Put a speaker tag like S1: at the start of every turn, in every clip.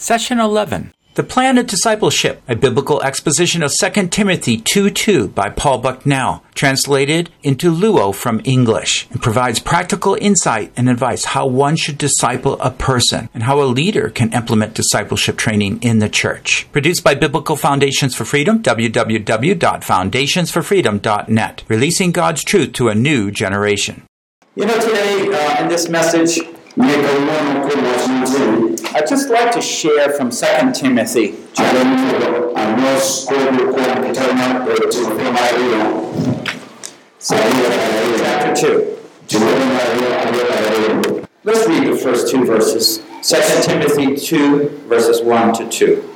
S1: Session 11. The Plan of Discipleship, a biblical exposition of 2 Timothy 2.2 by Paul Bucknell, translated into Luo from English, and provides practical insight and advice how one should disciple a person and how a leader can implement discipleship training in the church. Produced by Biblical Foundations for Freedom, www.foundationsforfreedom.net, releasing God's truth to a new generation.
S2: You know, today uh, in this message, I'd just like to share from 2 Timothy chapter 2. Let's read the first two verses. 2 Timothy 2, verses 1 to 2.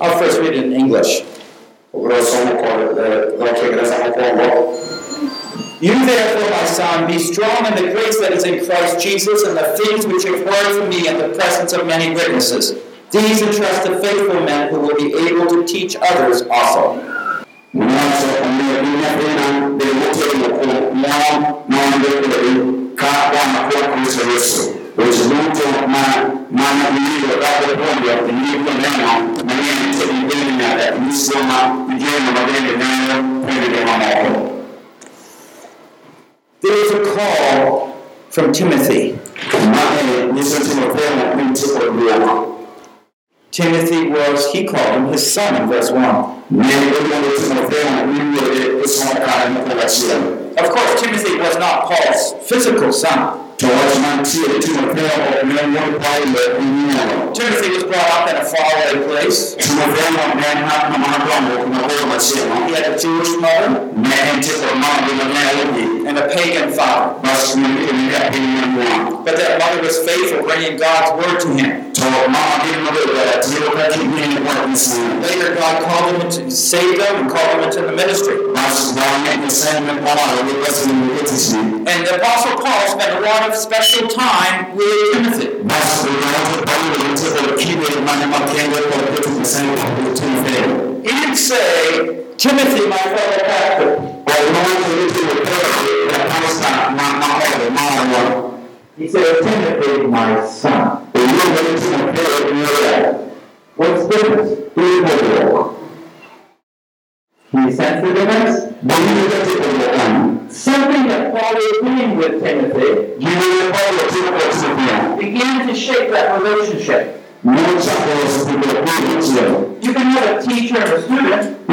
S2: I'll first read it in English. You therefore, my son, be strong in the grace that is in Christ Jesus and the things which you've heard from me in the presence of many witnesses. These entrust to faithful men who will be able to teach others also. There is a call from Timothy. Timothy was, he called him his son in verse 1. Of course, Timothy was not Paul's physical son. Timothy was brought up in a faraway place. He had a Jewish mother and a pagan father. But that mother was faithful, bringing God's word to him. Later, God called him to save them and called him into the ministry. And the Apostle Paul spent a lot of special time with Timothy. He didn't say, Timothy, my fellow pastor. He said, Timothy, my son. What's the difference? Can you sense the difference? Something that was doing with Timothy began to shape that relationship. You can have a teacher and a student,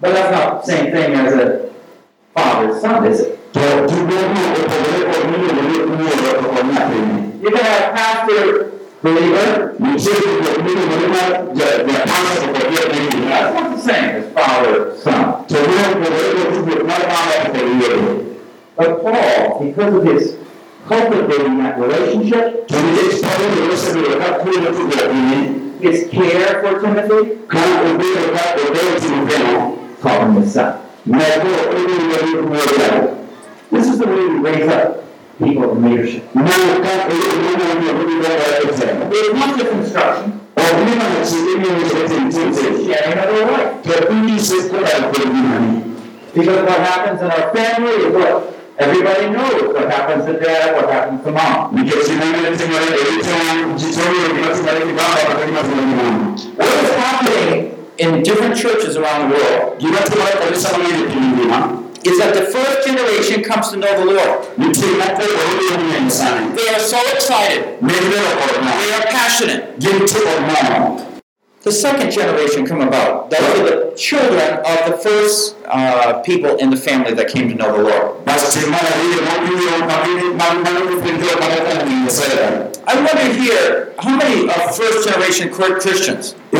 S2: but that's not the same thing as a father son, is it? You can have a pastor believer. That's not the same as father son. But Paul, because of his cultivating that relationship, his care for Timothy, called him his son. This is the way we raise up people in leadership. There's not just instruction. Sharing of life. Because what happens in our family is what everybody knows what happens to dad, what happens to mom. Because you know that tomorrow, every time you tell me What is happening in different churches around the world is that the first generation comes to know the Lord. They are so excited. They are passionate. The second generation come about. Those are the children of the first uh, people in the family that came to know the Lord. I wonder here, how many are first generation Christians? Do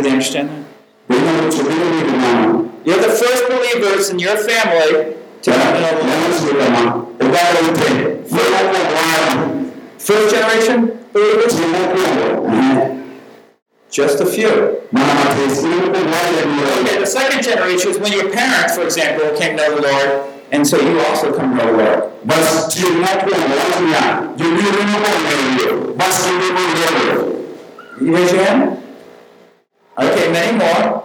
S2: they understand that? You're the first believers in your family to know the Lord. First generation believers? Just a few. Okay, the second generation is when your parents, for example, came to know the Lord, and so you also come to know the Lord. You raise your hand?
S1: Okay, many more.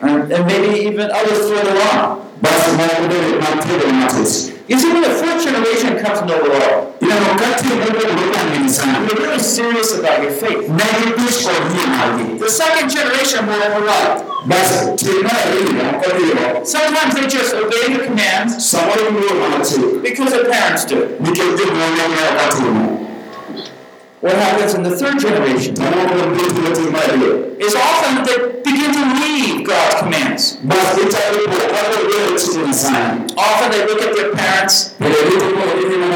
S1: And, and maybe even others further on.
S2: Basi moko bende mantiere matesi
S1: You see, when the fourth generation comes to know the
S2: kati bende lokang'eni
S1: you're really serious about your faith.
S2: ne gidich kod yie margi
S1: The second generation will override.
S2: basi tie mar ariyo kodiro
S1: Sometimes they just obey the commands
S2: samoro giluwo mana chik
S1: because their parents do. What happens in the third generation
S2: to moko gitimo tim mar ariyo
S1: is often they begin to leave God's commands.
S2: basi gichako po kaka gero chike nyasaye
S1: Often they look at their parents.
S2: bende gito kod gitimo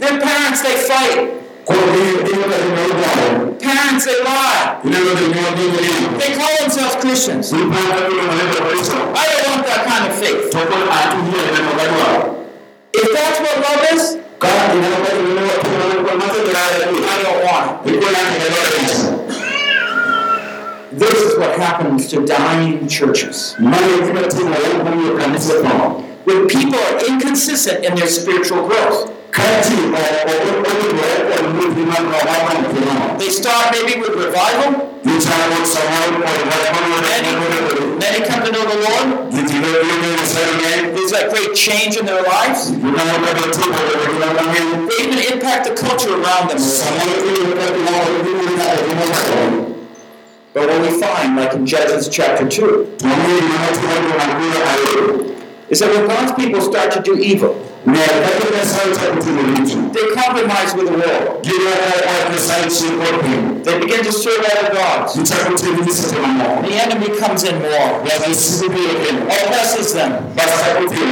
S1: Their parents, they fight.
S2: kod gitimo ka jonyuol dwaro
S1: Parents, they lie.
S2: ineno jonyuolgi ng'eyo
S1: They call themselves Christians.
S2: giparo kaka gino kristo
S1: I don't want that kind of faith.
S2: to kod an yie neno kadwaro
S1: If that's what love is,
S2: ka
S1: I don't want it. This is what happens to dying churches. When people are inconsistent in their spiritual growth. They start maybe with revival.
S2: manuore
S1: Many come to know the Lord.
S2: Gitimo gino nyasaye ng'eny
S1: There's that great change in their lives.
S2: gineno kaka timore gima mang'eny
S1: They even impact the culture around them.
S2: samoro iyudo ka gimoro gimoro nyaka gimoro
S1: But what we find, like in Judges chapter 2,
S2: to ng'e gima timore gima mbui ariyo
S1: is that when God's people start to do evil,
S2: ne kaka nyasaye chako timo richo
S1: they compromise with the world.
S2: giloko od nyasaye chien kod piny
S1: They begin to serve other gods.
S2: gichako timo nyiseche mamoko
S1: The enemy comes in more,
S2: nyasisibe biro kendo
S1: oppresses them,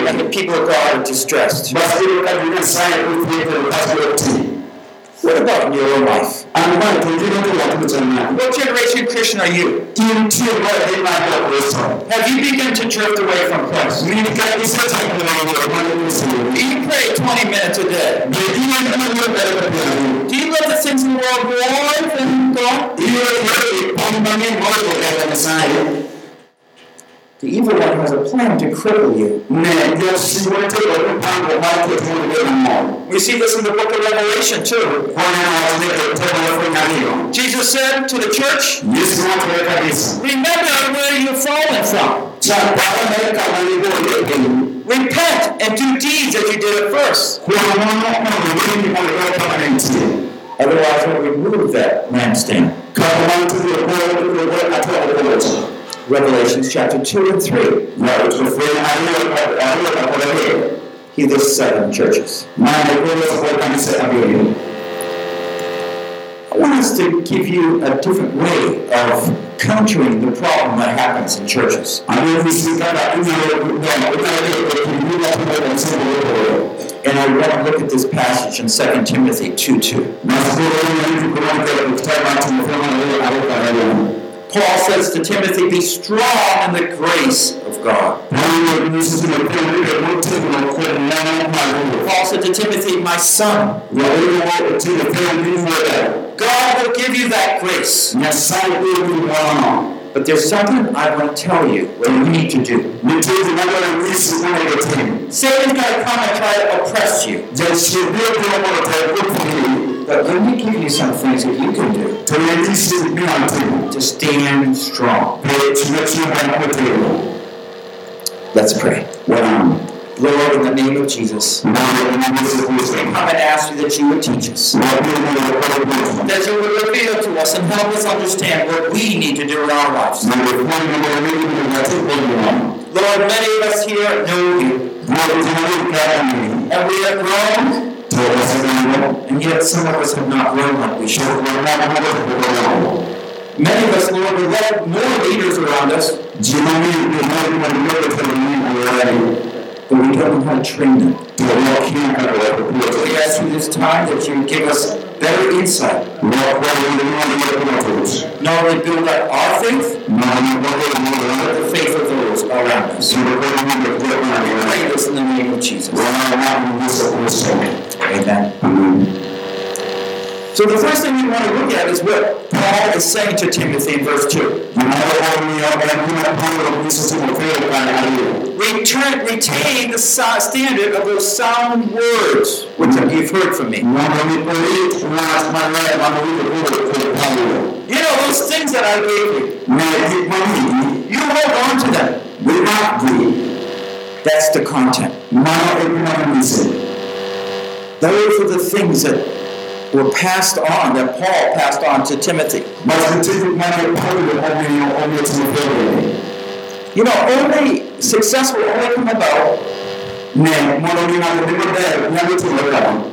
S1: and the people of God are distressed. What about in your own life? What generation of Christian are you?
S2: in
S1: Have you begun to drift away from Christ? Do you pray 20 minutes a day? Do you let the things of the world more than God? The evil one has a plan to cripple you.
S2: ne josigu nitie kod mpango mar keto mondo ibed mamor
S1: We see this in the book of Revelation too.
S2: kwaneno wach ni temo lafweny ariyo
S1: Jesus said to the church,
S2: yesu wachore kabisa
S1: Remember where you've fallen from.
S2: chak parane kama nigole piny
S1: Repent and do deeds as you did at first.
S2: kuom mano mondo wendi mondo iwe kama ne nitie
S1: Otherwise, we'll remove that lampstand.
S2: Kaka man tudruok moro tudruok atwaro kowacho
S1: Revelations chapter 2 and 3.
S2: yaro to fweny ariyo kod ariyo kod adek
S1: He lists seven churches.
S2: mane koloso kod kanise abiriyo
S1: I want us to give you a different way of countering the problem that happens in churches.
S2: adwa nyisi kaka inyalo inyalo yudo kind gima timore kanise mopogore
S1: And I want to look at this passage in 2 Timothy 2 2. Paul says to Timothy, Be strong in the grace of God. Paul said to Timothy, My son, God will give you that grace. But there's something I want to tell you what you need to do. Satan's going to come and try to oppress you.
S2: Jachien biro biro mondo otel kuomgi
S1: But let me give you some things that you can do
S2: to ne nyisi gima timo
S1: to stand strong.
S2: be chunga chiemba motegno
S1: Let's pray. Lord, in the name of Jesus,
S2: mondo nyisi Kristo
S1: come and ask you that you would teach us.
S2: wabiro mondo wakoro Ruoth
S1: That you would reveal to us and help us understand what we need to do in our lives.
S2: mondo ipuonj mondo wang'e gima watim kod ng'wono
S1: Lord, many of us here know you,
S2: mondo timore kaka
S1: and we have grown,
S2: to wasedongo
S1: and yet some of us have not grown like we should.
S2: pok odongo
S1: Many of us, Lord, we let more leaders around us,
S2: mondo ibed jotelo mang'eny
S1: but we don't know how to train them.
S2: to ok ing'e kaka wako puotho
S1: We ask you this time that you give us better insight,
S2: Wakwayo mondo iwuoth matut
S1: not only build up our faith,
S2: mondo wabed mondo
S1: but the faith of those around us.
S2: kendo koro mondo tiek ng'ato
S1: Pray this in the name of Jesus.
S2: wana Yesu Kristo
S1: Amen.
S2: Amen
S1: So the first thing we want to look at is what Paul is saying to Timothy in verse 2.
S2: gimoro omiyo en gima Paulo nyiso Timotheo kane ariyo
S1: return, retain the so- standard of those sound words which you've heard from me. You know, those things that I gave you, you hold on to them. Without you. That's the content. Those are the things that were passed on, that Paul passed on to Timothy. You know, only success will only come about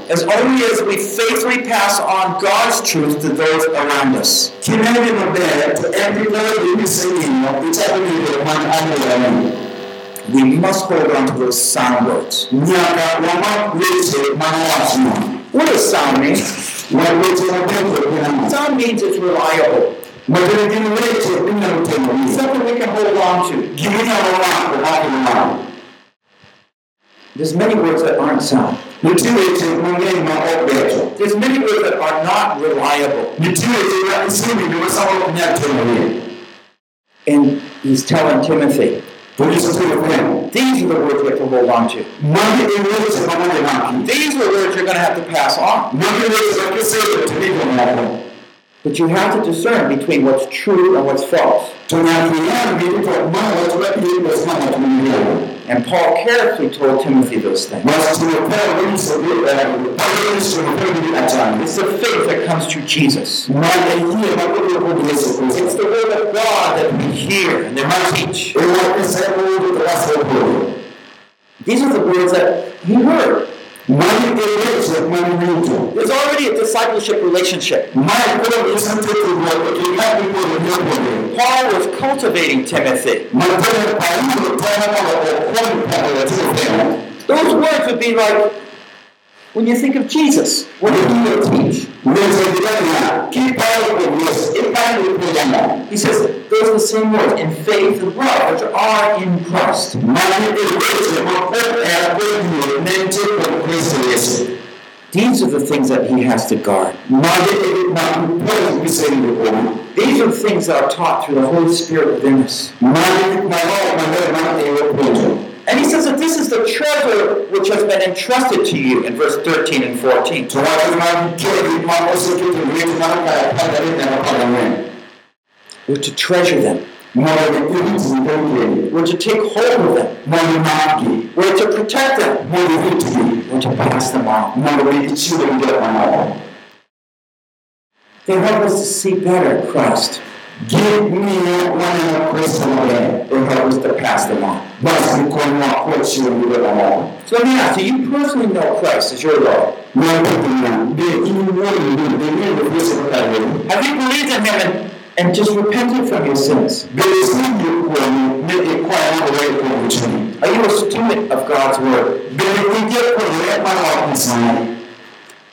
S1: as only as we faithfully pass on God's truth to those around us. We must hold on to those sound words. What does sound mean? Sound means it's reliable. Something we can hold on to. There's many words that aren't sound. There's many words that are not reliable. And he's telling Timothy, these are the words we have to hold on to. These are the words you're going to have to pass on. But you have to discern between what's true and what's false. And Paul carefully told Timothy those things. Uh, it's the faith that comes through Jesus. It's the word of God that we hear and that we teach. Oh, These are the words that he heard. There's already a discipleship relationship. My relationship with Timothy. Paul was cultivating Timothy. Those words would be like, when you think of Jesus, what did he teach? He says, those the same words, in faith and love, which are in Christ. These are the things that he has to guard. These are the things that are taught through the Holy Spirit within us. And he says that this is the treasure which has been entrusted to you in verse 13 and 14. We're to treasure them. We're to take hold of them. We're to protect them. We're to pass them on. They help us to see better Christ.
S2: Give me one of Christ again.
S1: They help us to pass them on.
S2: Basi mkono wa kwetu ndio pamoja.
S1: So let me ask you, you personally know Christ as your Lord.
S2: Ndio ili muone ndio ndio ndio Yesu kwa wewe.
S1: Have you believed in him and, and just repented from your sins?
S2: Ndio sisi kwa ndio kwa wewe kwa mchini.
S1: Are you a student of God's Word?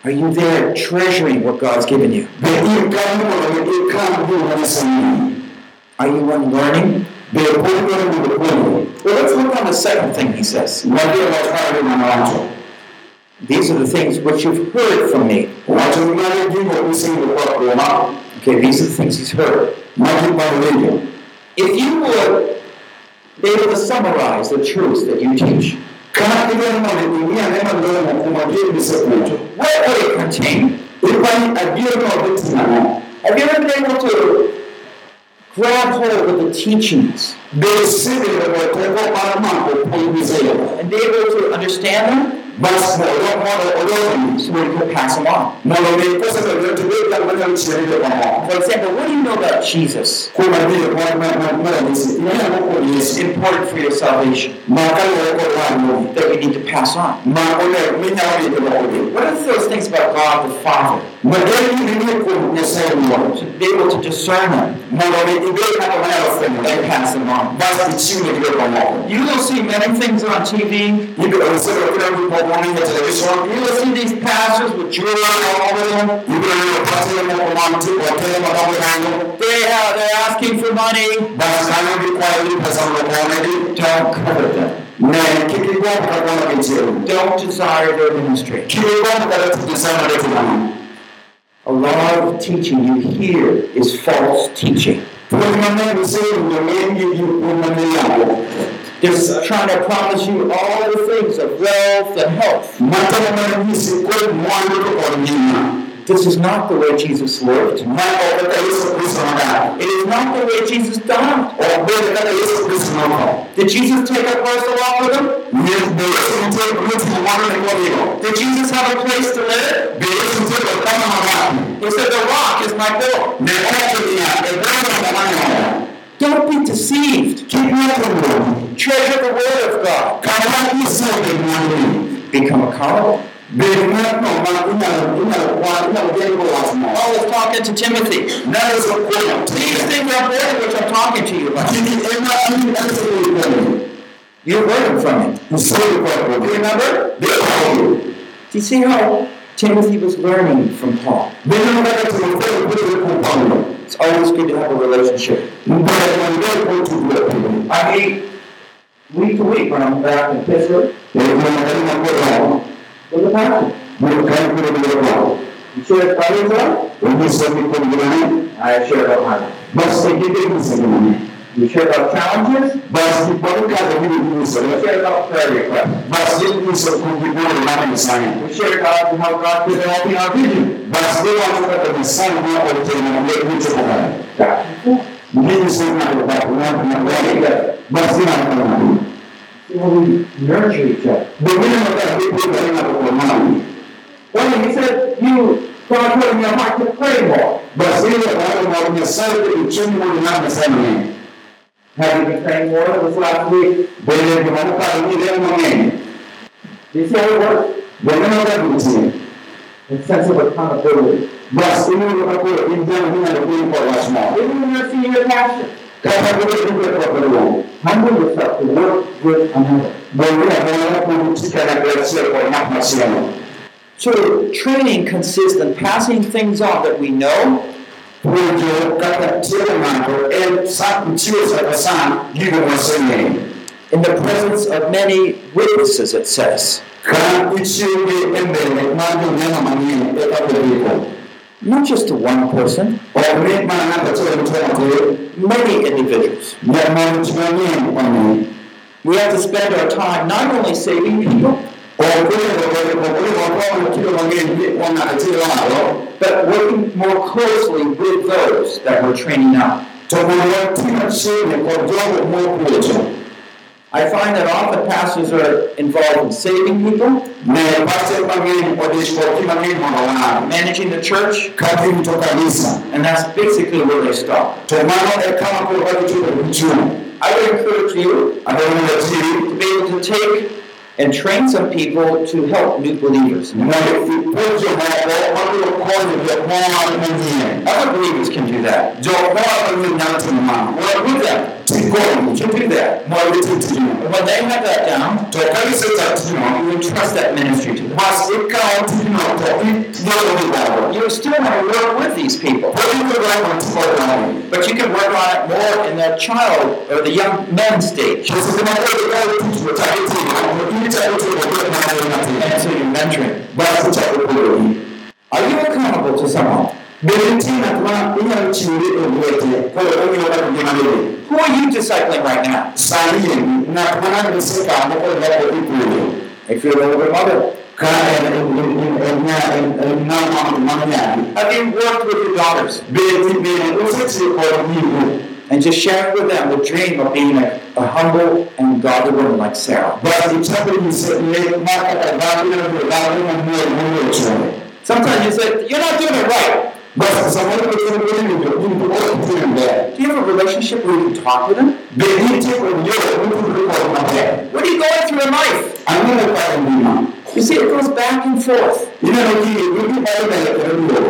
S1: Are you there treasuring what God's given you?
S2: Ndio kama ndio kama ndio unasoma.
S1: Are you one learning?
S2: Ndio kwa ndio kwa
S1: Well, let's look on the second thing he says.
S2: Ndio watu na watu.
S1: These are the things which you've heard from me.
S2: Watu wengine ndio kusingo kwa kuona.
S1: Okay, these are the things he's heard.
S2: Maji kwa ndio.
S1: If you would be able to summarize the truths that you teach,
S2: Ndio kumwambia msekuto.
S1: what would it contain?
S2: Ilikuwa ajira kwa vitu na
S1: Have you ever been able to grab hold of the teachings and be able to understand them
S2: Basi ndio mwana ndio
S1: so we can pass them on?
S2: na ndio kosa ndio tuweka kama mshirika kwa mambo.
S1: For example, what do you know about Jesus?
S2: Kuna vile kwa mwana mwana nisi. Ni hapo
S1: It's important for your salvation
S2: Makao yako wangu.
S1: that you need to pass on.
S2: Maone mimi hapo ndio kwa
S1: What are those things about God the Father?
S2: Magari ni kwa nyesema.
S1: To be able to discern
S2: mwana wa
S1: and pass them on.
S2: Basi chini kwa mambo.
S1: You will see many things on TV.
S2: Ndio wanasema kila mtu kwa mwana ya.
S1: You will see these pastors with jewelry all over them.
S2: Ndio wanapata mambo mambo kwa tena mambo yangu.
S1: They have, they're asking for money.
S2: Basi kana ni kwa ile pesa
S1: Don't covet them. Don't desire their ministry. A lot of teaching you hear is false teaching. They're trying to promise you all the things of wealth and health.
S2: Matama maranyisi ko mwana ko onyina
S1: This is not the way Jesus lived.
S2: na okata yesu kristo magana
S1: It is not the way Jesus died.
S2: obere kata yesu kristo noko
S1: Did Jesus take a horse along with him?
S2: ne be yesu mte kuti mwana ne
S1: Did Jesus have a place to live?
S2: be yesu mte ko kama magana
S1: He said, The rock is my pillow.
S2: ne okata ya bwana magana
S1: Don't be deceived.
S2: keep your word
S1: Treasure the word of God.
S2: kama yesu ke
S1: Become accountable.
S2: Be mwana no ma ina ina wa ina ujengo wa mo
S1: Paul is talking to Timothy.
S2: na yesu ko
S1: These things are important which I'm talking to you about.
S2: kini ema ani yesu ko
S1: You're learning from it.
S2: kwa ko
S1: Remember? Do you see how Timothy was learning from Paul?
S2: be no kata tunakwenda kule kwa Paulo
S1: It's always good to have a relationship.
S2: mbele mwende kwa tuwe
S1: I meet week to week when I'm back in Pittsburgh
S2: Nilikuwa kwa
S1: with the pastor.
S2: Nilikaa kule mbele kwao.
S1: You share the Bible with
S2: Wamesema kwa mbele
S1: I share about my
S2: basi kile kisemeni.
S1: You share about challenges.
S2: Basi kwa kaza vile
S1: You
S2: nimesema.
S1: share about prayer requests.
S2: Basi ni sio kujibona na msanya.
S1: We share God and how God is helping our vision.
S2: Basi leo tunataka msanya hapo tena ndio kitu kwa.
S1: Back and forth.
S2: Mimi sema kwa kwa
S1: we nurture each other.
S2: Ndio nataka kitu kwa kwa mama.
S1: Well, he said, you God put in your heart to pray more.
S2: Basi ile kwa kwa msanya uchumi wa na msanya.
S1: Have you been praying more this last week?
S2: Bele kwa kwa ni leo mwenyewe.
S1: Do you see how it works?
S2: Bele nataka kutia.
S1: A sense of accountability.
S2: Basi mimi nitakuwa injana mimi ndio
S1: humble yourself to work with another. So training consists in passing things on that we know in the presence of many witnesses, it says. Not just to one person, many individuals. We have to spend our time not only saving people, but working more closely with those that we're training up. I find that often pastors are involved in saving people,
S2: Na pase mangeni kwa disko kima ngeni mwana.
S1: managing the church,
S2: Kati mtu kanisa.
S1: and that's basically where they stop.
S2: Tomano kama kwa kwa kitu kichuna.
S1: I would encourage you to be able to take and train some people to help new believers.
S2: Na ipoje hapo watu kone vya mwana mwingine.
S1: Other believers can do that.
S2: Jo kwa kwa ni nyati mama.
S1: Well, with them, You do that.
S2: Mwali tutino.
S1: And when they have that down,
S2: Tokali se tatino.
S1: you entrust that ministry to them.
S2: Basi ikawa tutino kwa ndio ni baba.
S1: You still want to work with these people, but you can work on it more in the child or the young men stage.
S2: Sasa kama kwa kwa kitu cha kitu. Ni cha kitu kwa kwa na
S1: And so you're mentoring.
S2: Basi cha kwa
S1: Are you accountable to someone?
S2: Beretina tuna ina mchinde mwete kwa hiyo wao wana kujua
S1: Who are you discipling right now?
S2: sahihi na kuna niseka ambapo ndipo ipule
S1: If you're a little bit mother. Have you worked with your daughters
S2: beti beti usiti kwa Mungu
S1: and just sharing with them the dream of being a, a humble and godly woman like Sarah?
S2: basi chapo ni se maka kadhaa na kadhaa na mmoja mmoja
S1: Sometimes you say, You're not doing it right.
S2: Kwa sababu ni ndio Mungu kwa kutenda
S1: Do you have a relationship where you can talk with them?
S2: beti kwa ndio Mungu kwa kumapea
S1: What are you going through in life?
S2: Mungu
S1: You see, it goes back and forth.
S2: ina ndio Mungu baada ya kuondoka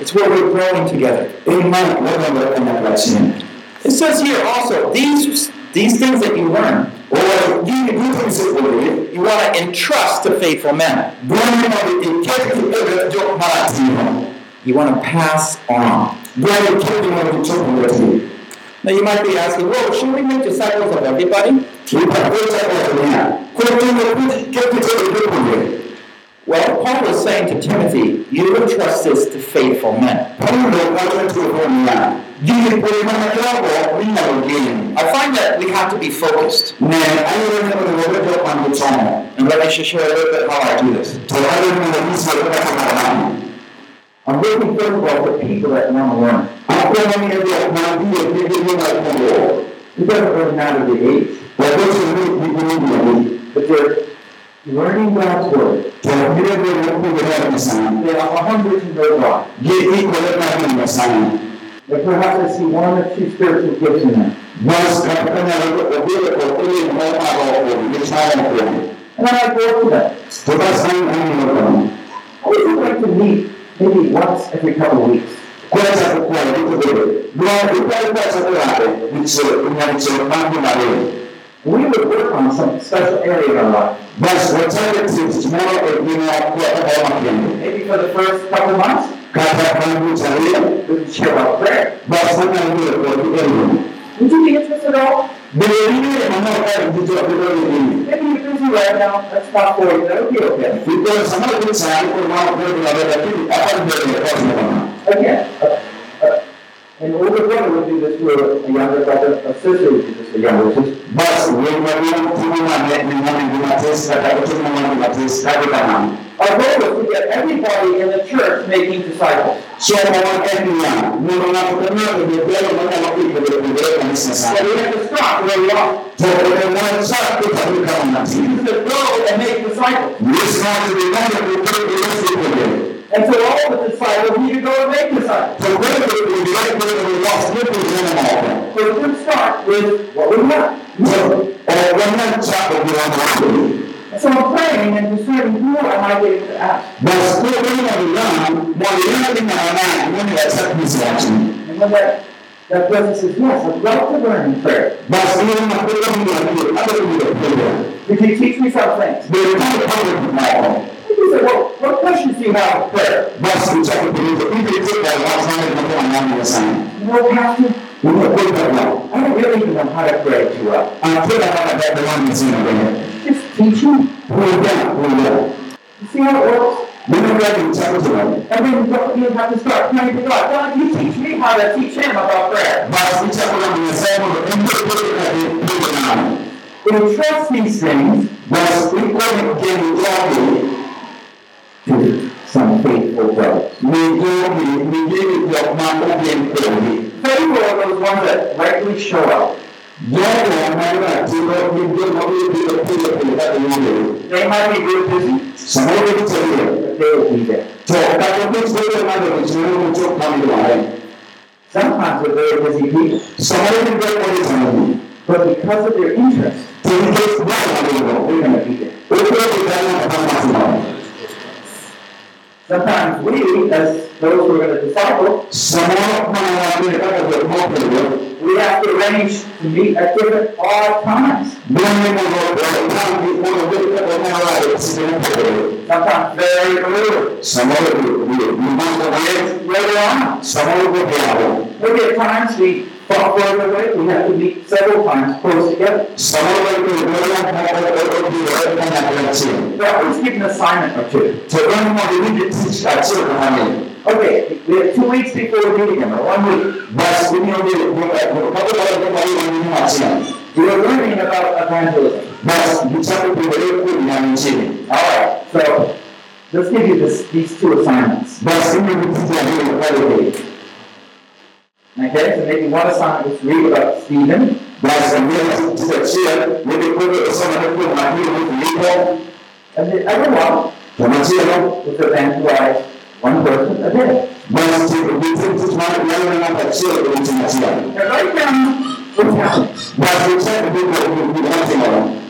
S1: It's where we're growing together.
S2: imani wao wanafanya chini
S1: It says here also, these, these things that you learn,
S2: Ora, dini vitu msikuelewe,
S1: you want to entrust to faithful men. You want to pass on. Now you might be asking, well, should we make disciples of everybody? Well, Paul was saying to Timothy, you entrust this to faithful men. I find that we have to be focused. And let me just share a little bit how I do this. I'm looking first of all for people that want to learn.
S2: anakuwa mimi ndio mwambie ndio ndio na Mungu
S1: It doesn't really matter the age,
S2: watoto ni ni ni
S1: but they're learning God's word. They are hungry to
S2: na sana
S1: But perhaps I see one or two spiritual gifts in them. And I like to work with them. I would like to meet maybe once every couple of weeks.
S2: kwanza kwa vitu vile ndio ukali kwa sababu yake nicho inacho mambo na wewe
S1: We would work on some special area of our life.
S2: basi wataka tusimama kwa kwa kwa mapendo
S1: Maybe for the first couple of months,
S2: kata kwangu cha leo
S1: we would share about prayer.
S2: basi sana ndio kwa kidogo
S1: Would you be interested at all?
S2: bila ile mama kwa kitu kidogo ni
S1: Maybe you're busy right now. That's not for you. That would be okay.
S2: Because sababu ni sana kwa mama kwa na wewe lakini hapa ndio kwa sababu
S1: Again, uh, uh, an older brother would do this to a, younger brother, a sister would do this to a younger sister.
S2: basi wewe mwana mtumwa na ni mwana ni matesi kata kutumwa mwana matesi kata kama
S1: Our goal is to get everybody in the church making disciples.
S2: so mwana kenya mwana na kutumwa ni bila mwana wa kitu ndio ndio kanisa
S1: So we have to stop where we are.
S2: so kwa mwana sasa kutafuta kama nasi
S1: We have to go and make disciples.
S2: This not to be done to put the rest of the
S1: And so all the disciples need to go and make disciples.
S2: So when we like when we lost people in the mall.
S1: So can start with what we have.
S2: So uh, when that chapel we want to
S1: And so I'm praying and discerning who am I getting to ask.
S2: But still when we learn, what we learn in our mind, when we accept this action.
S1: And when that, that person says, yes, I'd love to learn in prayer.
S2: But still when we learn, we learn, other people will
S1: Could you teach me some things?
S2: They will come to public with my own.
S1: You say, well, what questions do you have of prayer?
S2: But we check with people, if they take that one time, they come and have the.
S1: You know, Pastor,
S2: We will put that one.
S1: I don't really even know how to pray too well.
S2: Uh, and I feel like I got the one that's in the way.
S1: Just teach me.
S2: Pull down, pull down.
S1: You see how it works?
S2: When we ready to check with them.
S1: And then you have to start praying to God. God, you teach me how to teach him about prayer.
S2: But we check with them and say, well, and put it at the put it down.
S1: Entrust these things
S2: couldn't get it talking.
S1: To some faithful brothers.
S2: We do, we, we give it your mom, we give it to me.
S1: Faithful are those ones that regularly show up.
S2: Yeah, do.
S1: They might be real busy,
S2: So what do we tell you?
S1: but they will be there.
S2: So, that will be so that I don't know what you're coming to my
S1: Sometimes they're very busy people,
S2: So what do we do what is on
S1: but because of their interest,
S2: So we get one on the road.
S1: they're going to be there.
S2: We put it down on the front of
S1: Sometimes we, as those who are going to disciple,
S2: So what, I want to talk about more for
S1: we have to arrange to meet at different odd times.
S2: When we move over, the time we want to wake up and now I it's in the
S1: Sometimes very early,
S2: Some of it, we, we, we want to wait.
S1: later on.
S2: Some of it will be out.
S1: Maybe at times we away, we have to meet several times close together.
S2: That direction.
S1: But I always give an assignment or two. Okay, we have two weeks before we meet again, or one week.
S2: we
S1: are learning about evangelism. Alright, so let's give you this, these two assignments.
S2: But we need to teach our children quality.
S1: Okay, so maybe one assignment is read about Stephen,
S2: But some real to the chair, maybe put it some of the people might be able to leave
S1: and the other one
S2: The material,
S1: was evangelize one person a day.
S2: but to be to teach my young man that children into material.
S1: Now what's happening.
S2: But we try to do what we we want to know.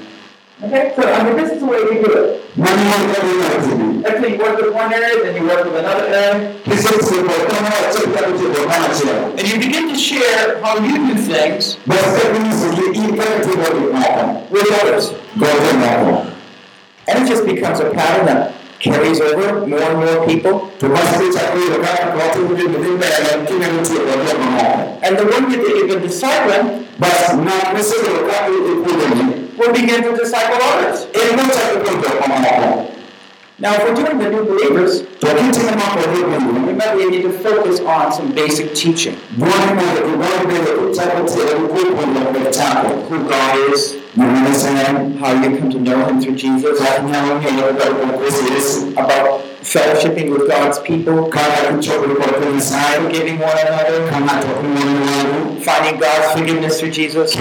S1: Okay, so I mean, this is the way we do it.
S2: Money, money, money, money.
S1: Actually, you work with one area, then you work with another area,
S2: This is the way, come on, take that to the material.
S1: and you begin to share how you do things
S2: But that means that you eat everything that you want.
S1: with others.
S2: Go to normal.
S1: And it just becomes a pattern that carries over more and more people.
S2: To my speech, I feel that I got to do the thing that I am giving to the normal.
S1: And the one that you've been discipling
S2: But not necessarily that will be put in.
S1: will begin to disciple others.
S2: In no type of control, come on.
S1: Now, if we're doing the new believers,
S2: Tukitima mambo hivi hivi.
S1: remember we need to focus on some basic teaching.
S2: Bwana Mungu Bwana utakutia nguvu na chako.
S1: Who God is, how you come to know Him through Jesus, about fellowshipping with God's people, forgiving one another, finding God's forgiveness through Jesus.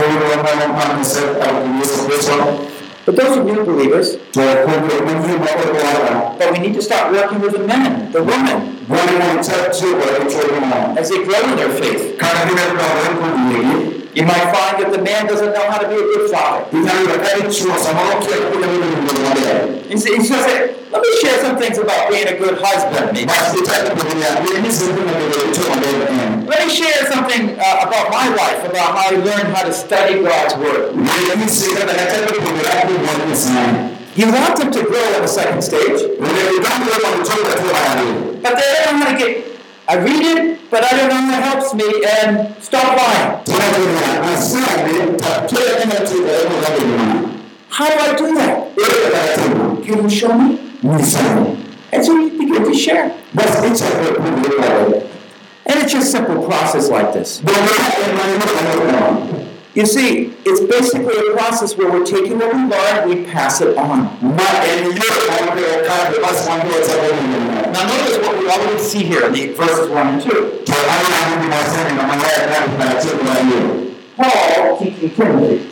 S1: But those are new believers. But we need to start working with the men, the women, as they grow in their faith.
S2: Kama vile kwa Mungu
S1: You might find that the man doesn't know how to be a good father.
S2: Inaweza kama chuo sababu kile kuna mimi ndio
S1: He's, he's just let me share some things about being a good husband. maybe.
S2: basi tutaki kuendelea mimi sisi kuna ndio chuo ndio
S1: Let me share something uh, about my life, about how I learned how to study God's Word.
S2: mimi sisi kana nataka kuendelea kwa Mungu sana
S1: You want them to grow in the second stage,
S2: ndio ndio kwa kuchoka tu bali
S1: but they don't know how to get. I read it, but I don't know how it helps me, and stop lying. How do I do that? Can you show me? And so you begin to share. And it's just a simple process like this. You see, it's basically a process where we're taking what we learn, we pass it on. Now notice what we already see here in the verses 1 and 2. Paul teaching Timothy.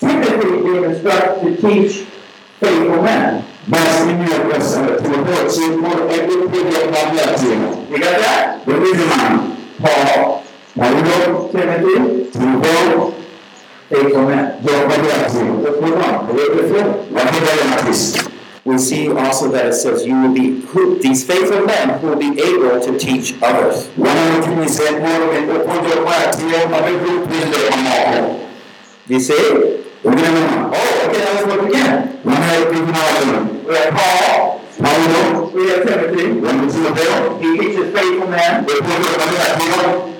S1: Timothy being instructed to teach faithful men. You got that? Paul, Timothy, faithful men. Let's move on. A little bit further. We see also that it says you will be who these faithful men who will be able to teach others. You see? Oh, okay, now let's look again. We have Paul, we have Timothy, he teaches faithful men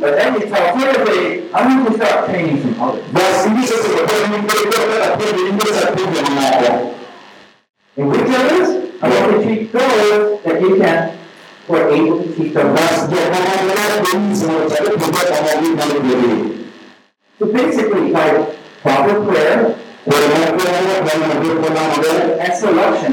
S1: I need to start training some others. And which others? I want to teach those that you can, who are able to teach them. So basically, by proper prayer and selection,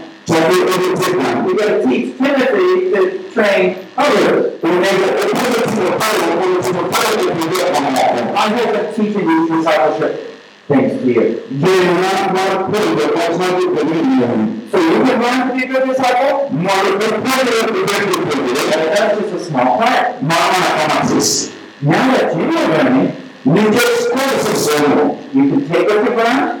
S1: We got to teach Timothy to train others. I hope that teaching these discipleship things to you. So you can learn to be a good disciple? That's just a small part. Now that you are learning, you can take it what you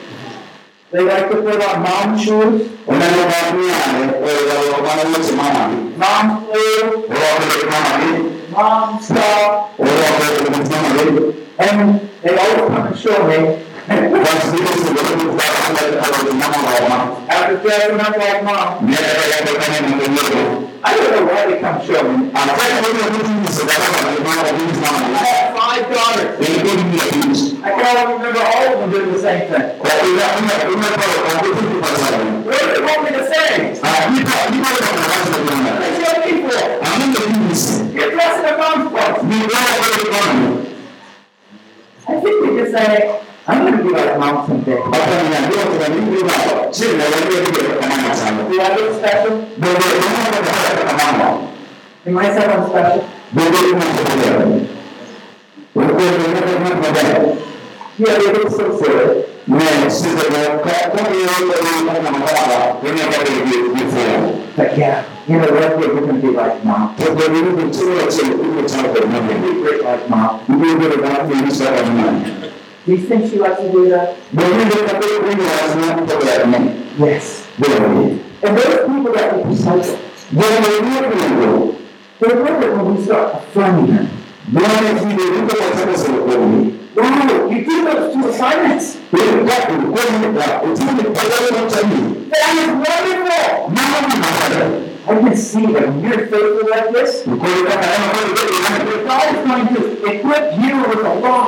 S1: they like to put on mom shoes, mom shoes. mom stuff, and they always come and show me. After dressing up like mom, I don't know why they come show me. I have five daughters. I can't remember all of them doing the same thing.
S2: ila ina ina kwa kwa kitu kwa sababu
S1: What do they want me to say?
S2: ni kwa ni kwa kwa kazi ya Mungu
S1: I tell people, you're dressed in a mom's clothes.
S2: ni wao kwa kwa
S1: I think we just say, I'm going to be like mom someday.
S2: hapa ni ndio kwa nini wao chini na wale ndio kama sana
S1: Do I look special?
S2: ndio ndio kama mama
S1: Am I someone special?
S2: ndio ndio kama ndio
S1: Yeah, they look so silly.
S2: Mais si c'est bon, quand on est en train de faire, on est en train de faire.
S1: But yeah, you know, one day we're going to be like mom.
S2: Pour devenir une seule seule, une seule personne,
S1: Be great like mom.
S2: vous devez regarder une seule personne.
S1: Do you think she lets you do that?
S2: Donc, vous devez faire une relation pour la main.
S1: Yes.
S2: De la vie.
S1: And those people that we disciple,
S2: Donc, le mieux que nous,
S1: they're with it when we start affirming them.
S2: nous avons dit de nous commencer à se reconnaître.
S1: Wow, you do those two assignments.
S2: Et le gars, le premier gars, au titre de parler de notre ami,
S1: That is wonderful. I can see that when you're faithful like this,
S2: vous connaissez pas la maman,
S1: what God is going to equip you with a lot.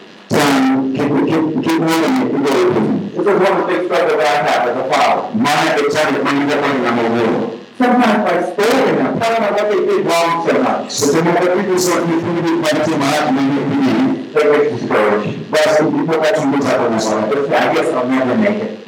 S2: de la main.
S1: You see what you do?
S2: Vous devez le faire.
S1: You're building up the future because God's going to use that. Now, what if they're faithful some ways and not faithful the others? Be careful not to scold. This is one of the big struggles I have as a father. Sometimes by scolding them, telling them what they did wrong so much, they get discouraged. They say, I guess I'll never make it.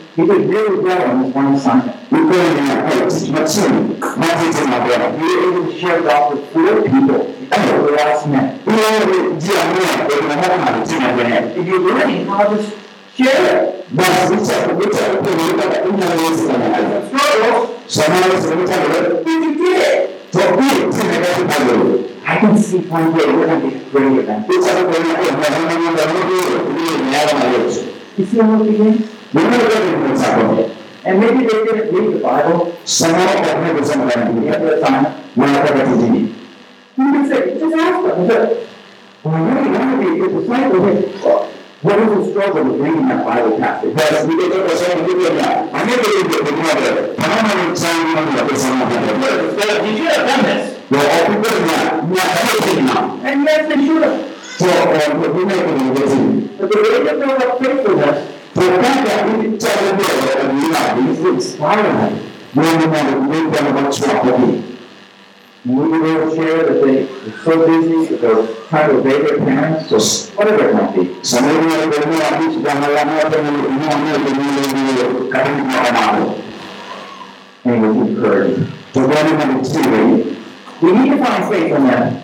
S1: you, you did really well on this one assignment. You were able to share God with four people at the last minute. If you're learning how to share it, struggles, if you did it, I can see one day we're going to be great event. You see how it? And maybe they didn't read the Bible. Some of our wisdom and tell them what God did. You have the assignment. You can say, just ask them. Say, well, I really want to be a good disciple. Well, What is the struggle with reading that Bible passage? Yes, we get to learn. I never did you have done this? Well, people, yeah, everybody now. And yes, they should have. But the way that build up faithfulness is to inspire them. And we will share that they are so busy that they're trying to obey their parents, or whatever it might be. And we'll encourage them. We need to find faith in them.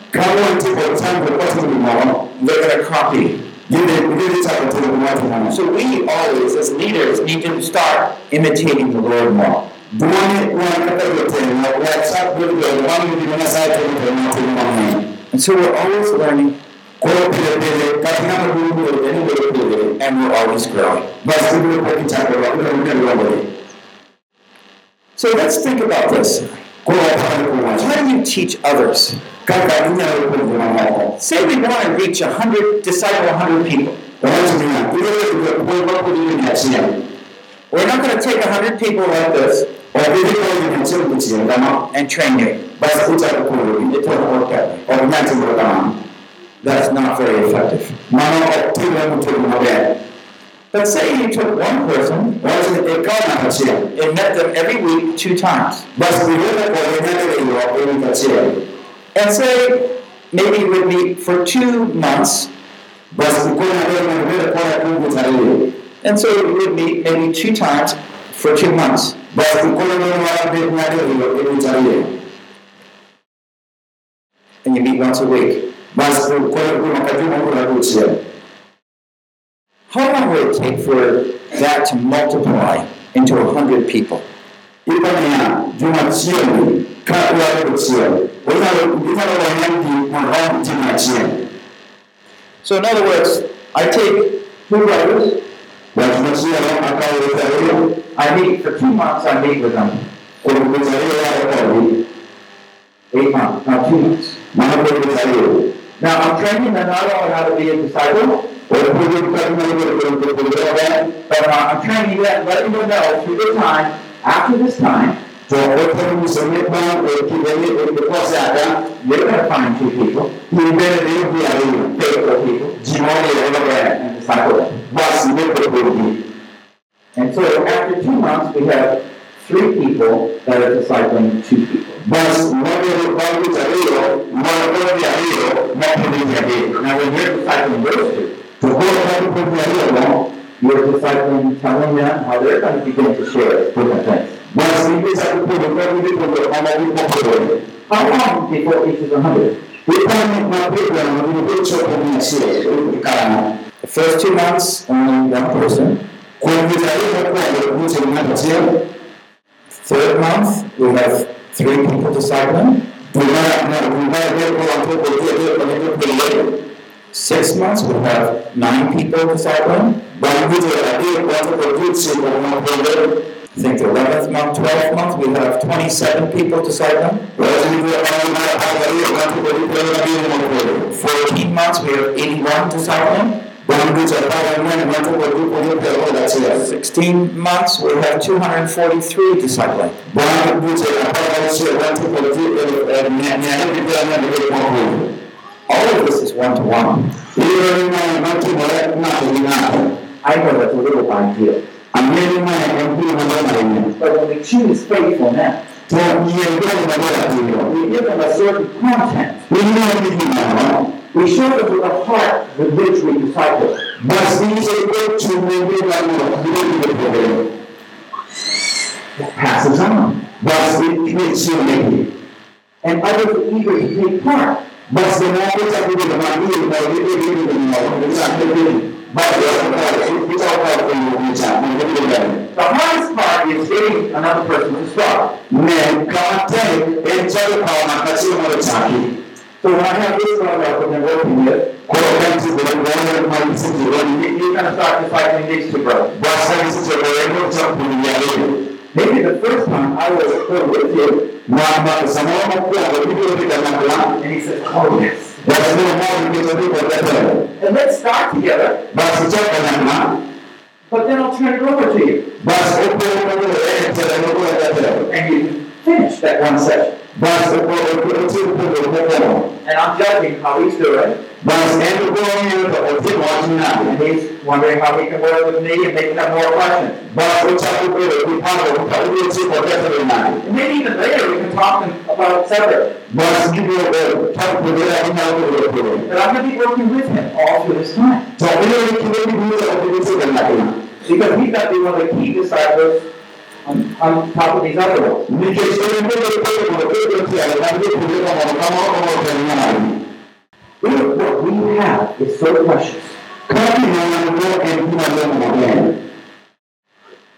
S1: they're going to copy. So we always, as leaders, need to start imitating the Lord more. And so we're always learning and we're always growing. So let's think about this. How do you teach others? Say we want to reach 100, disciple 100 people. We're not going to take 100 people like this and train you. That's not very effective. But say you took one person and met them every week two times. And say maybe would meet for two months. And so you would meet maybe two times for two months. And you meet once a week. How long would it take for that to multiply into a hundred people?
S2: Ibania Jumachieni kabla ya kutia. Unalo unalo wanyangi mwanangu Jumachieni.
S1: So in other words, I take two brothers,
S2: Watumachieni akao tarehe.
S1: I meet for two months, I meet with them.
S2: Kuna kuzaliwa wao kwa
S1: Eight months, now two months.
S2: maana kwa kuzaliwa.
S1: Now I'm training them not only how to be a disciple,
S2: Wanakuja kukabili ile kwa kwa
S1: but uh, I'm training them, letting them know through the time, after this time,
S2: Tuwakote msomeba kibele ukikosa hata
S1: you're going to find two people,
S2: ibele ndio ya hiyo
S1: faithful people,
S2: jimoja ya baba
S1: and disciple them.
S2: basi ndipo kurudi
S1: And so after two months, we have three people that are discipling two people.
S2: hiyo
S1: Now, when you're discipling those two,
S2: kurudi ya hiyo
S1: you're discipling, telling them how they're going to begin to share different things.
S2: Ndipo kurudi
S1: How long before it reaches a hundred?
S2: Ipani mapigwa na mwenye choko mnashie ukikana
S1: The first two months, only one person.
S2: kurudi mnapatia
S1: Third month, we have three people discipling. Six months, we have nine people discipling. I think the eleventh month, twelfth month, we have twenty-seven people discipling. Fourteen months, we have eighty-one discipling. Sixteen months, we have two hundred and forty-three discipling. All of this is one-to-one. I know that's a little idea. But when we choose faithful men, we give them a certain content. We now. Show them with a heart with which we disciple. That passes on. But. And others are eager to take part.
S2: basi naweza kuja na mimi na ile
S1: The hardest part is getting another person to start.
S2: mmoja chake
S1: So I have this one I've been working with,
S2: kwa wakati sisi
S1: you- start
S2: sisi tunaenda cha kulia leo
S1: Maybe the first time I was with you,
S2: na masomo kwa kwa video bila
S1: and he said, oh yes.
S2: Basi ndio mmoja ndio kwa tena
S1: And let's start together,
S2: basi chaka na
S1: but then I'll turn it over to you.
S2: basi uko kwa ile tena kwa tena
S1: And you finish that one session. And I'm judging how he's doing.
S2: Ndio kwa hiyo kwa timu wajina
S1: And he's wondering how he can work with me and maybe have more questions.
S2: basi utakuwa kwa kupanga kwa ile timu kwa tena nani
S1: And maybe even later we can talk about it separately.
S2: basi ndio kwa kuendelea na kwa kwa
S1: But I'm going to be working with him all through this time.
S2: So ile kidogo bila kujifunza na kuna.
S1: Because he's got to be one of the key disciples on, on top of these other ones. What we have is so precious.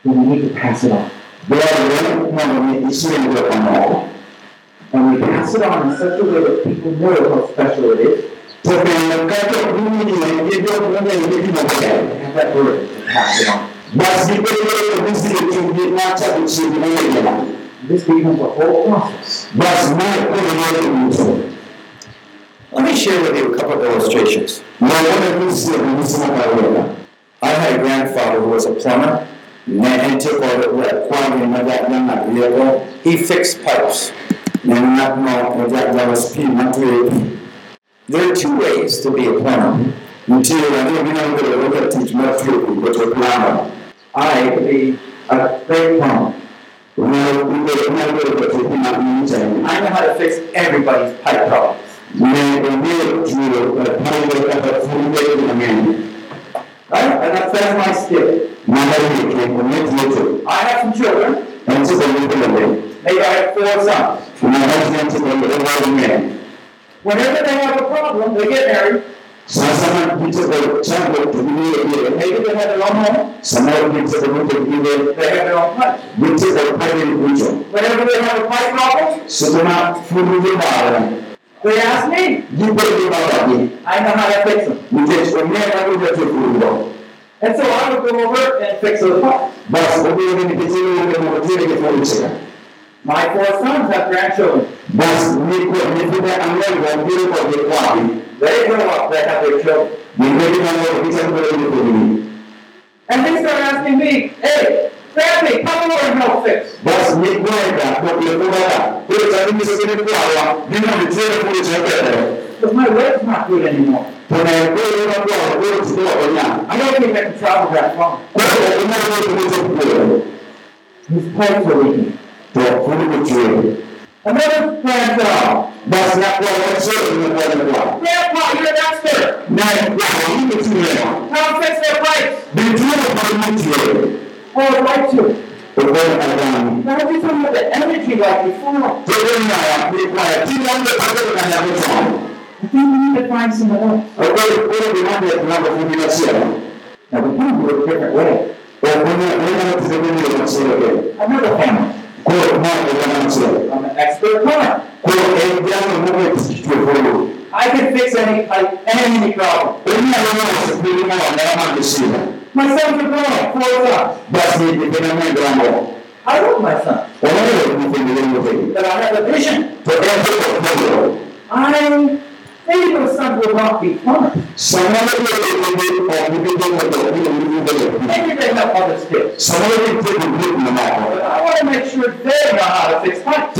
S1: We need to pass it on. And we pass it on in such a way that people know how special it is. Have that burden to pass it on. This becomes a whole process.
S2: Basi mimi kwa ndio mtu.
S1: Let me share with you a couple of illustrations. I had a grandfather who was a plumber.
S2: Na ndio kwa kwa ni mada na
S1: He fixed pipes. There are two ways to be a plumber. I be a great plumber. I know how to fix everybody's pipe problems.
S2: ne ong'eyo chulo paibe kata funde mang'eny
S1: Right? And that's, that's my skill.
S2: mana yike ong'e thietho
S1: I have some children. Maybe I have four sons.
S2: Unaweza nyithindo ewaume
S1: Whenever they have a problem, they get married.
S2: sasa nyithindo chango tugimiye ile
S1: Maybe they have their own home.
S2: samoro nyithindo mutogire
S1: They have their own pipe.
S2: nyithindo paibe kucho
S1: Whenever they have a pipe problem,
S2: sukuma furugi bara
S1: they ask me.
S2: gibedo babagi
S1: I know how to fix them.
S2: kaka jatio furugo
S1: And so I would go over and fix those pipes.
S2: bas obiro ni nikech iluonge mondo tiere gi furuchega
S1: My four sons have grandchildren.
S2: bas nyikwa nyithinde ang'wen go biro kodgi kwagi
S1: They grow up, they have their children.
S2: gibedi mang'eny gichako bedo nyithindgi
S1: And they start asking me, hey, family, come over and help fix.
S2: bas nyikwaega toklekugaga koro chako nyisogi ni kwarwa gino nitiere furuche okethore
S1: Because my not good anymore.
S2: to ne koro nokwaro koro tinde ok onyal
S1: I don't think I can travel that far.
S2: koro ok onyal wuotho mochop puodho
S1: These pipes are leaking.
S2: to furugo chwer
S1: Another grandchild.
S2: bas nyakwaro machielo nyakwaro nyakwa
S1: Grandpa, you're an expert.
S2: ne kwaro gimitimereno
S1: Come fix their pipes.
S2: bitiere kod motiere
S1: I'd like to.
S2: Okwero adami
S1: Now, I just don't have the energy like before.
S2: Todo nyaya nikwaya tilambe kagero kanyako chon
S1: I think we need to find someone else.
S2: okwero koro gimane ng'ado fundi machielo
S1: Now, we can do it a different way.
S2: onyalo tiyo gi yo machielo kendo
S1: Another family.
S2: koro ma oganda machielo
S1: I'm an expert plumber.
S2: koro en jalo mogo tich chwe fulu
S1: I can fix any pipe, any problem.
S2: Onyalo loso piny maonera mag shida
S1: My sons are growing, four sons.
S2: bas nyithinde mang'eny dongo
S1: I love my
S2: nyithinde wuothegi
S1: but I have a vision.
S2: to en to ok pogro
S1: I maybe those sons will not be plumbers.
S2: samoro nyithinde ok gibi dongo to biro giwuoyo
S1: Maybe they have other skills.
S2: samoro gitiego gik mamoko
S1: But I want to make sure they know how to fix pipes.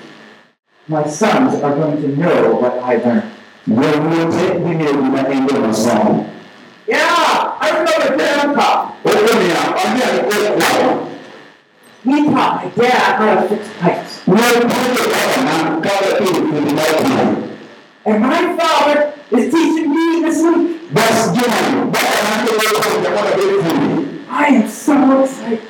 S1: My sons are going to know what I learned.
S2: wuote ging'eyo gima en go masomo
S1: Yeah, I remember Grandpa.
S2: okomiya adhi akod kwayo
S1: He taught my dad how to fix pipes.
S2: ne puonjo kwaona kaka ir fundi mar pimo
S1: And my father is teaching me this week.
S2: bas jumani bakana kelo puonjo mondo abed fundi
S1: I am so excited.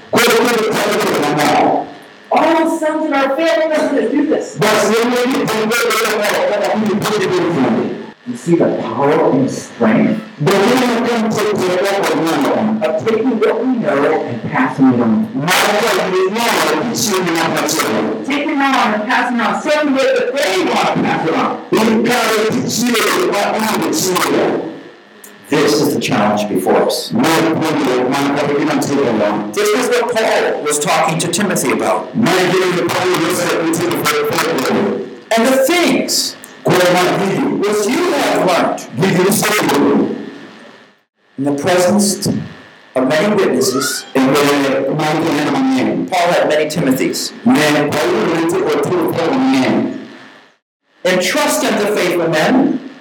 S2: Koro koro chalo bedo mamor
S1: All those sons in our family are going to do this.
S2: bas yemegi puonjo bedo moro kaka fundi puonjo bedo fundi
S1: You see the power and strength
S2: Bengine kan teko kod ng'ano
S1: of taking what we know and passing it on.
S2: mar kwayo gi ng'ano chiwo ni ng'at machielo
S1: Taking it on and passing it on certain way that they want to pass it on. This is the challenge before us.
S2: mar puonjruok man kata gima nitie lon
S1: This is what Paul was talking to Timothy about.
S2: mae gino ni Paulo Joseph nitie fwedo
S1: And the things
S2: kuom mar gigi
S1: which you have learned in the presence of many witnesses.
S2: mbele mar joneno mang'eny
S1: Paul had many Timothys.
S2: ne Paulo nitie kod turuok mang'eny
S1: Entrust unto faithful men.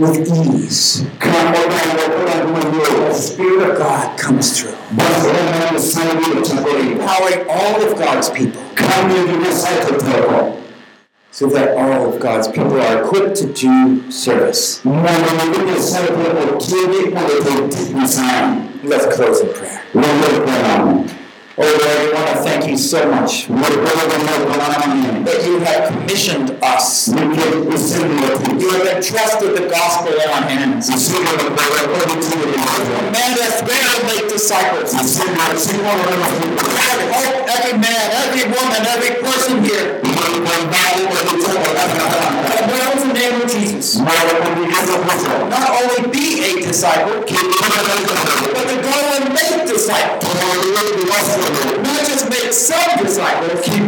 S1: with ease. The Spirit of God comes through, empowering all of God's people so that all of God's people are equipped to do service. Let's close in prayer.
S2: Oh Lord, we want to thank you so much. Oh, oh, oh, that you have commissioned us. You have entrusted the gospel in our hands. Command us to make disciples. I every man, every woman, every person here name of Jesus. Not only be a disciple, but to go and make disciples. Not just make some disciples, make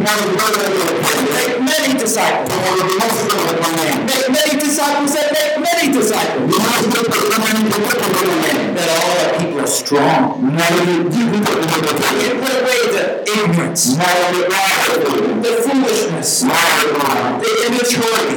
S2: many disciples. Make many disciples that make many disciples. That all our people are strong. Put away the ignorance, the foolishness, the immaturity,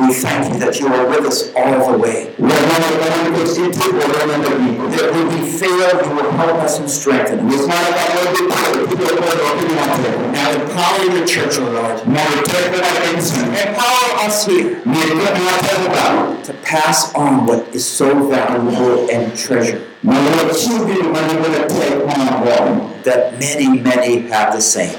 S2: We thank you that you are with us all the way. That when we fail, you will help us and strengthen us. Now empower your church, O Lord. Empower us here to pass on what is so valuable and treasured. That many, many have the same.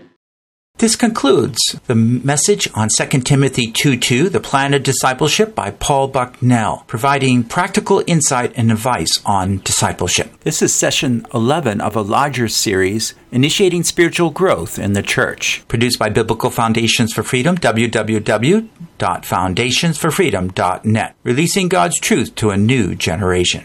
S1: This concludes the message on 2 Timothy 2:2, The Plan of Discipleship by Paul Bucknell, providing practical insight and advice on discipleship. This is session 11 of a larger series, Initiating Spiritual Growth in the Church, produced by Biblical Foundations for Freedom, www.foundationsforfreedom.net, releasing God's truth to a new generation.